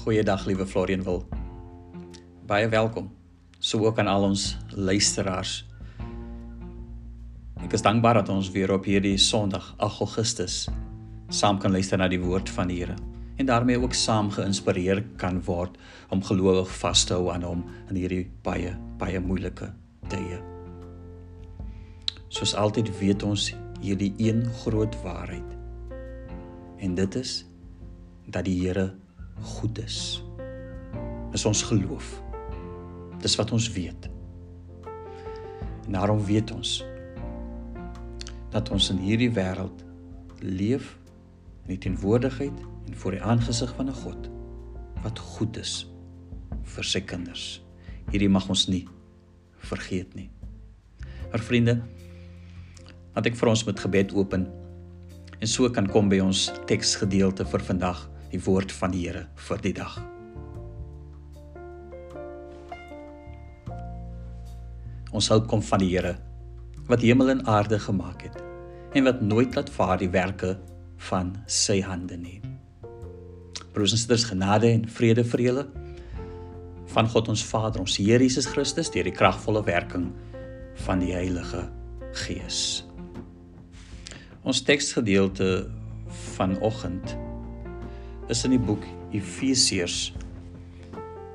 Goeiedag liewe Florian wil. Baie welkom. So ook aan al ons luisteraars. Ek is dankbaar dat ons weer op hierdie Sondag, 8 Augustus, saam kan luister na die woord van die Here en daarmee ook saam geïnspireer kan word om gelowig vas te hou aan hom in hierdie baie baie moeilike tye. Soos altyd weet ons hierdie een groot waarheid. En dit is dat die Here goed is. Dis ons geloof. Dis wat ons weet. En daarom weet ons dat ons in hierdie wêreld leef in die teenwoordigheid en voor die aangesig van 'n God wat goed is vir sy kinders. Hierdie mag ons nie vergeet nie. Maar vriende, laat ek vir ons met gebed open en so kan kom by ons teksgedeelte vir vandag die woord van die Here vir die dag. Ons hulp kom van die Here wat hemel en aarde gemaak het en wat nooit laat vaar die werke van sy hande nie. Broers en susters, genade en vrede vir julle van God ons Vader, ons Here Jesus Christus deur die kragvolle werking van die Heilige Gees. Ons teksgedeelte vanoggend is in die boek Efesiërs.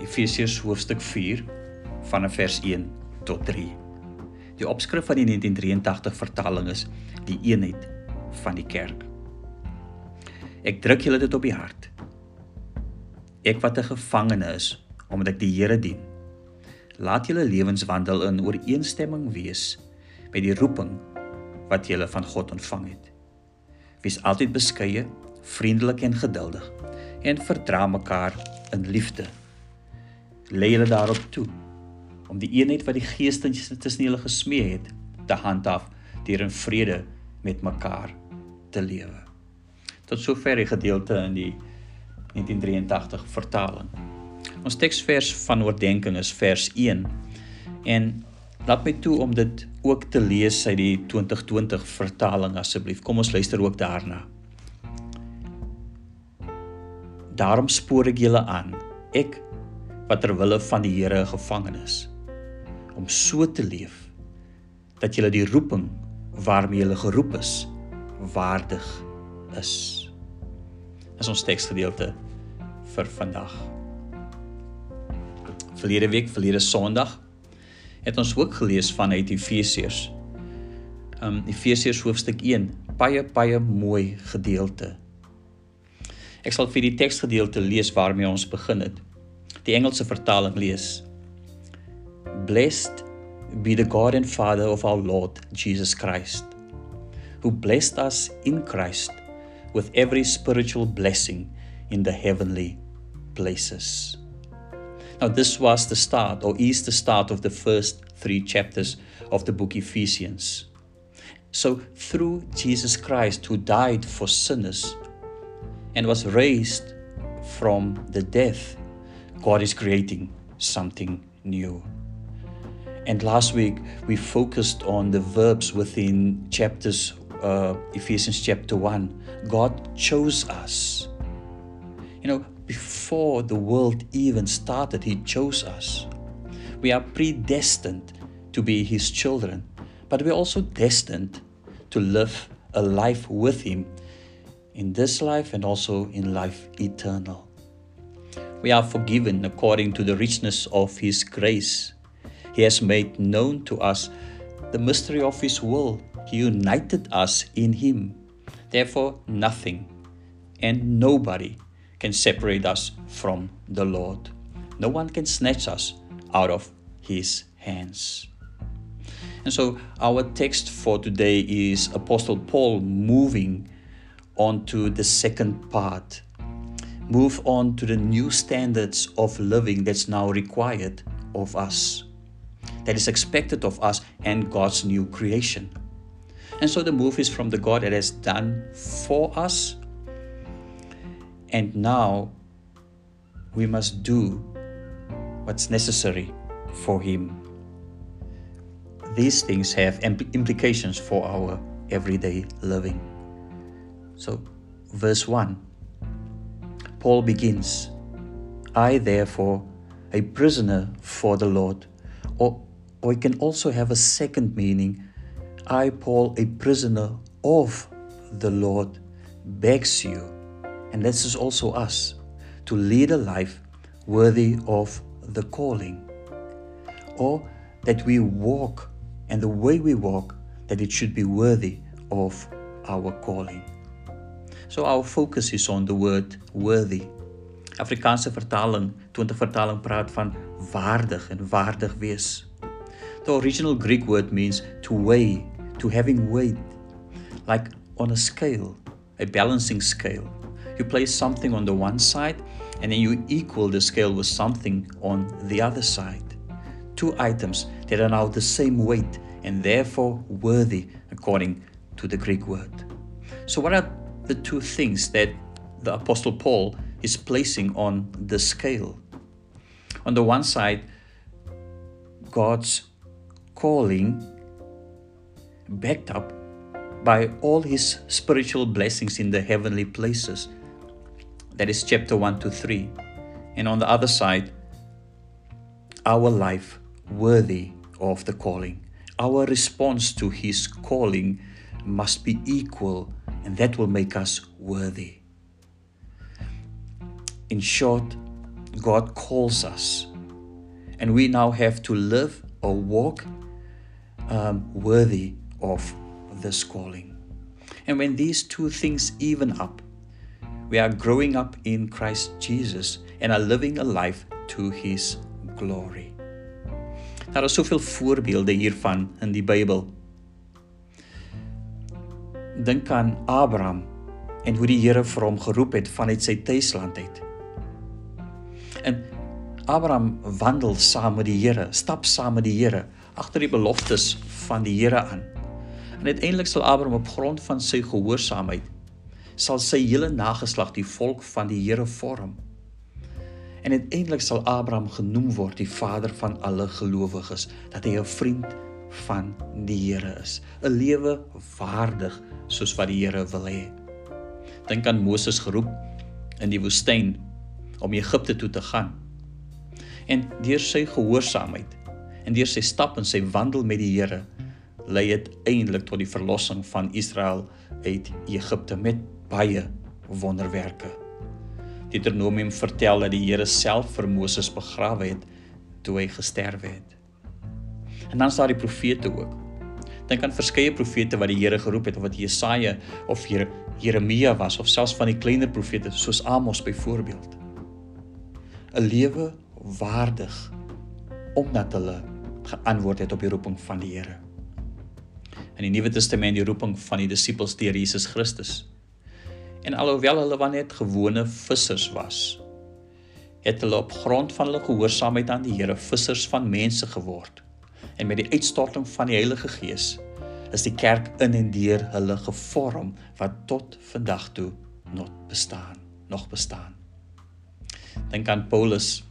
Efesiërs hoofstuk 4 vanaf vers 1 tot 3. Die opskrif van die 1983 vertaling is die eenheid van die kerk. Ek druk julle dit op die hart. Ek wat 'n gevangene is omdat ek die Here dien. Laat julle lewens wandel in ooreenstemming wees met die roeping wat julle van God ontvang het. Wees altyd beskeie, vriendelik en geduldig en verdra mekaar in liefde. Lê julle daarop toe om die eenheid wat die Gees tussen julle gesmee het te handhaaf deur in vrede met mekaar te lewe. Tot sover die gedeelte in die 1983 vertaling. Ons teksvers van oordeenking is vers 1 en laat my toe om dit ook te lees uit die 2020 vertaling asseblief. Kom ons luister ook daarna. Daarom spoor ek julle aan, ek wat ter wille van die Here gevangene is, om so te leef dat julle die roeping waarmee julle geroep is waardig is. Dis ons teksgedeelte vir vandag. Verlede week, verlede Sondag, het ons ook gelees vanuit Efesiërs. Um Efesiërs hoofstuk 1, baie baie mooi gedeelte. Ek sal vir die teksgedeelte lees waarmee ons begin het. Die Engelse vertaling lees: Blessed be the God and Father of our Lord Jesus Christ, who blessed us in Christ with every spiritual blessing in the heavenly places. Now this was the start or is the start of the first 3 chapters of the book Ephesians. So through Jesus Christ who died for sinners and was raised from the death, God is creating something new. And last week we focused on the verbs within chapters uh, Ephesians chapter 1. God chose us. You know, before the world even started, He chose us. We are predestined to be His children, but we're also destined to live a life with Him in this life and also in life eternal. We are forgiven according to the richness of His grace. He has made known to us the mystery of His will. He united us in Him. Therefore, nothing and nobody can separate us from the Lord. No one can snatch us out of His hands. And so, our text for today is Apostle Paul moving on to the second part. Move on to the new standards of living that's now required of us, that is expected of us and God's new creation. And so the move is from the God that has done for us, and now we must do what's necessary for Him. These things have implications for our everyday living. So, verse 1 Paul begins I therefore a prisoner for the Lord or or it can also have a second meaning I Paul a prisoner of the Lord begs you and this is also us to lead a life worthy of the calling or that we walk and the way we walk that it should be worthy of our calling. So our focus is on the word worthy. Afrikaanse vertaling, 20 vertaling praat van waardig en waardig wees. The original Greek word means to weigh, to having weight, like on a scale, a balancing scale. You place something on the one side and then you equal the scale with something on the other side. Two items that are now the same weight and therefore worthy according to the Greek word. So, what are the two things that the Apostle Paul is placing on the scale? On the one side, God's calling, backed up by all his spiritual blessings in the heavenly places. That is chapter 1 to 3. And on the other side, our life worthy of the calling. Our response to his calling must be equal, and that will make us worthy. In short, God calls us, and we now have to live or walk um, worthy of this calling. And when these two things even up, we are growing up in Christ Jesus and are living a life to his glory. Daar is soveel voorbeelde hiervan in die Bybel. Dink aan Abraham en hoe die Here vir hom geroep het vanuit sy tuisland uit. En Abraham wandel saam met die Here, stap saam met die Here agter die beloftes van die Here aan. En uiteindelik sal Abraham op grond van sy gehoorsaamheid sal sy hele nageslag die volk van die Here vorm. En uiteindelik sal Abraham genoem word die vader van alle gelowiges, dat hy 'n vriend van die Here is, 'n lewe waardig soos wat die Here wil hê. Dink aan Moses geroep in die woestyn om Egipte toe te gaan. En deur sy gehoorsaamheid en deur sy stap en sy wandel met die Here, lei dit eindelik tot die verlossing van Israel uit Egipte met baie wonderwerke. Deuteronomium vertel dat die Here self vir Moses begrawe het toe hy gesterwe het. En dan is daar die profete ook. Dink aan verskeie profete wat die Here geroep het of wat Jesaja of Jeremia was of selfs van die kleiner profete soos Amos byvoorbeeld. 'n Lewe waardig omdat hulle geantwoord het op die roeping van die Here. In die Nuwe Testament die roeping van die disippels deur Jesus Christus En alhoewel hulle maar net gewone vissers was, het hulle op grond van hulle gehoorsaamheid aan die Here vissers van mense geword. En met die uitstorting van die Heilige Gees is die kerk in en deur hulle gevorm wat tot vandag toe nog bestaan, nog bestaan. Dink aan Paulus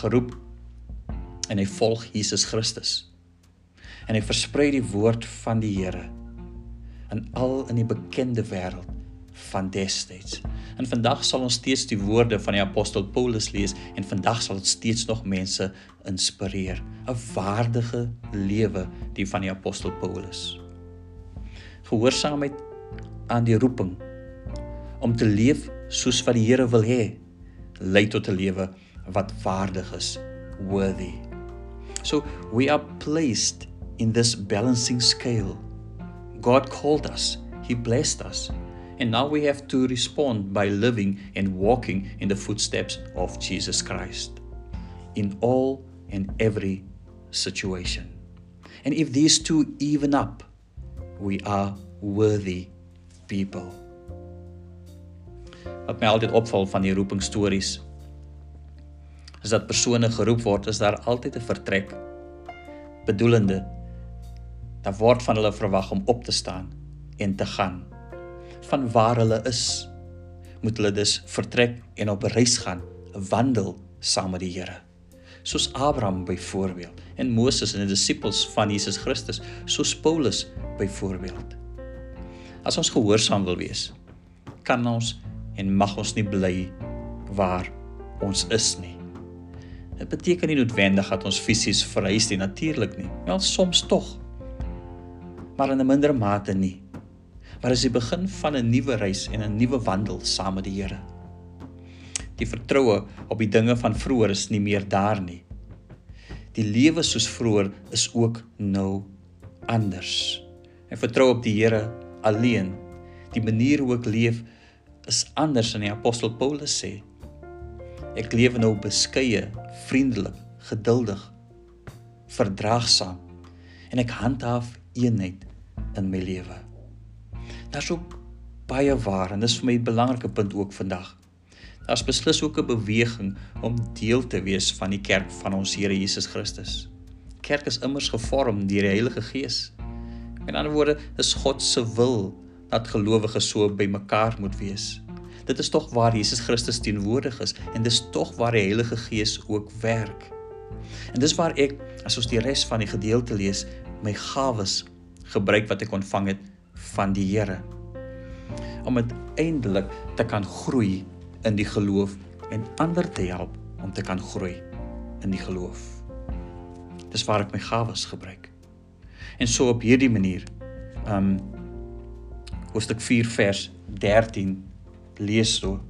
geroep en hy volg Jesus Christus. En hy versprei die woord van die Here in al in die bekende wêreld van destyds. En vandag sal ons steeds die woorde van die apostel Paulus lees en vandag sal dit steeds nog mense inspireer. 'n Waardige lewe die van die apostel Paulus. Gehoorsaamheid aan die roeping om te leef soos wat die Here wil hê, lei tot 'n lewe wat waardig is, worthy. So we are placed in this balancing scale. God called us. He blessed us. And now we have to respond by living and walking in the footsteps of Jesus Christ in all and every situation. And if these two even up, we are worthy people. Wat my altyd opval van die roepingstories is dat persone geroep word is daar altyd 'n vertrek bedoelende dat word van hulle verwag om op te staan en te gaan van waar hulle is, moet hulle dus vertrek en op reis gaan, wandel saam met die Here. Soos Abraham byvoorbeeld en Moses en die disippels van Jesus Christus, soos Paulus byvoorbeeld. As ons gehoorsaam wil wees, kan ons en mag ons nie bly waar ons is nie. Dit beteken nie noodwendig dat ons fisies verhuis nie, natuurlik nie. Wel soms tog. Maar in 'n minder mate nie. Maar is die begin van 'n nuwe reis en 'n nuwe wandel saam met die Here. Die vertroue op die dinge van vroeër is nie meer daar nie. Die lewe soos vroeër is ook nou anders. En vertrou op die Here alleen. Die manier hoe ek leef is anders dan die apostel Paulus sê. Ek lewe nou beskeie, vriendelik, geduldig, verdraagsaam en ek handhaaf eenheid in my lewe. Daar's ook baie waar en dis vir my 'n belangrike punt ook vandag. Daar's beslis ook 'n beweging om deel te wees van die kerk van ons Here Jesus Christus. Kerk is immers gevorm deur die Heilige Gees. Met ander woorde, is God se wil dat gelowiges so bymekaar moet wees. Dit is tog waar Jesus Christus teenwoordig is en dis tog waar die Heilige Gees ook werk. En dis waar ek as ons die res van die gedeelte lees, my gawes gebruik wat ek ontvang het van die Here om uiteindelik te kan groei in die geloof en ander te help om te kan groei in die geloof. Dis waar ek my gawes gebruik. En so op hierdie manier, um hoofstuk 4 vers 13 lees so.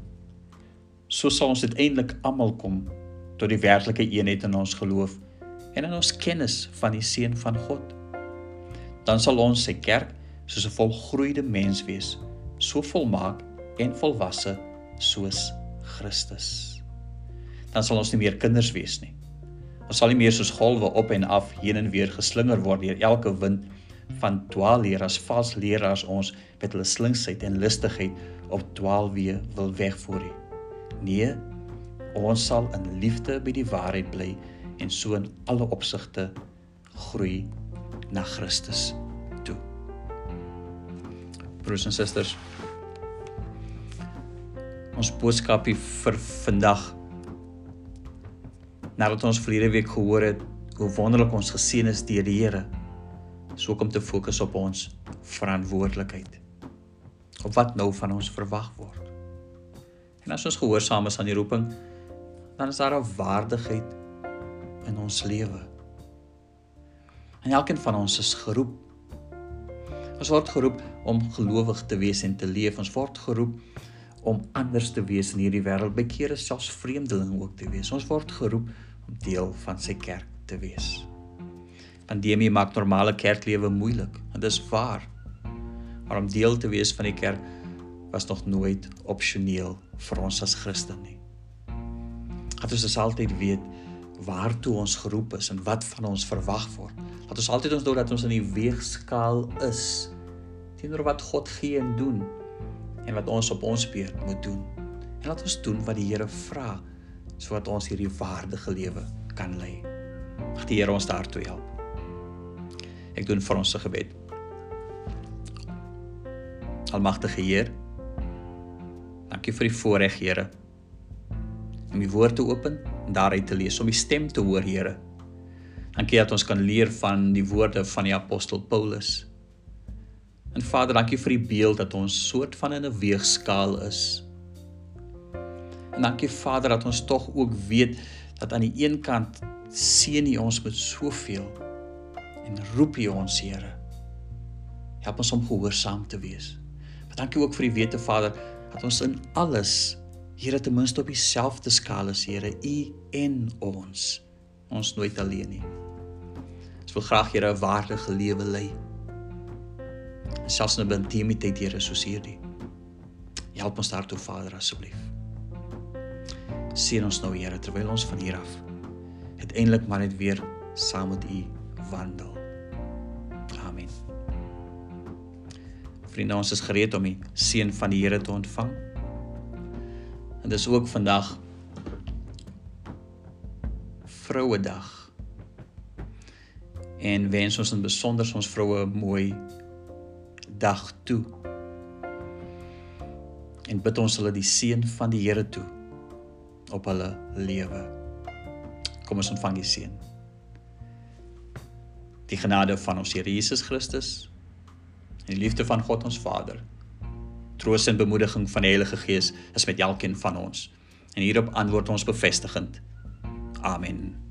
So sal ons uiteindelik almal kom tot die werklike eenheid in ons geloof en in ons kennis van die seun van God. Dan sal ons sy kerk soos 'n volgroeide mens wees, so volmaak en volwasse soos Christus. Dan sal ons nie meer kinders wees nie. Ons sal nie meer soos golwe op en af heen en weer geslinger word deur elke wind van dwaalleer as vals leraars ons met hulle slinksheid en listigheid op dwaalweë wil wegvoer nie. Nee, ons sal in liefde by die waarheid bly en so in alle opsigte groei na Christus. Broers en susters, ons boodskapie vir vandag nadat ons verlede week gehoor het hoe wonderlik ons geseën is deur die Here, is ook om te fokus op ons verantwoordelikheid op wat nou van ons verwag word. En as ons gehoorsaam is aan die roeping, dan is daar 'n waardigheid in ons lewe. En elkeen van ons is geroep. Ons word geroep om gelowig te wees en te leef. Ons word geroep om anders te wees in hierdie wêreld, by kere selfs vreemdeling ook te wees. Ons word geroep om deel van sy kerk te wees. Pandemie maak normale kerklewe moeilik, en dis waar maar om deel te wees van die kerk was nog nooit opsioneel vir ons as Christene nie. Dat ons altyd weet waartoe ons geroep is en wat van ons verwag word. Dat ons altyd ons dat ons in die weegskaal is teenoor wat God gee en doen en wat ons op ons beurt moet doen. En laat ons doen wat die Here vra sodat ons hierdie waardige lewe kan lei. Mag die Here ons daartoe help. Ek doen vir ons se gebed. Almagtige Heer. Dankie vir die voorreg, Here. Om die woord te open en daaruit te lees, om die stem te hoor, Here. Dankie dat ons kan leer van die woorde van die apostel Paulus. En Vader, dankie vir die beeld dat ons soort van in 'n weegskaal is. En dankie Vader dat ons tog ook weet dat aan die een kant seën U ons met soveel en roep U ons, Here. Help ons om gehoorsaam te wees. Maar dankie ook vir die wete Vader dat ons in alles Here ten minste op dieselfde skaal is Here U en ons ons nooit alleen nie. Ons wil graag Here 'n waardige lewe lei. Selfs in 'n intimiteit Here soos hierdie. Help ons daartoe Vader asseblief. Sien ons nou Here terwyl ons van hier af uiteindelik maar net weer saam met U wandel. Vriende, ons is gereed om die seën van die Here te ontvang. En dis ook vandag Vrouedag. En wens ons in besonder ons vroue 'n mooi dag toe. En bid ons hulle die seën van die Here toe op hulle lewe. Kom ons ontvang die seën. Die genade van ons Here Jesus Christus en die liefde van God ons Vader. Troos en bemoediging van die Heilige Gees is met elkeen van ons En hierop antwoord ons bevestigend. Amen.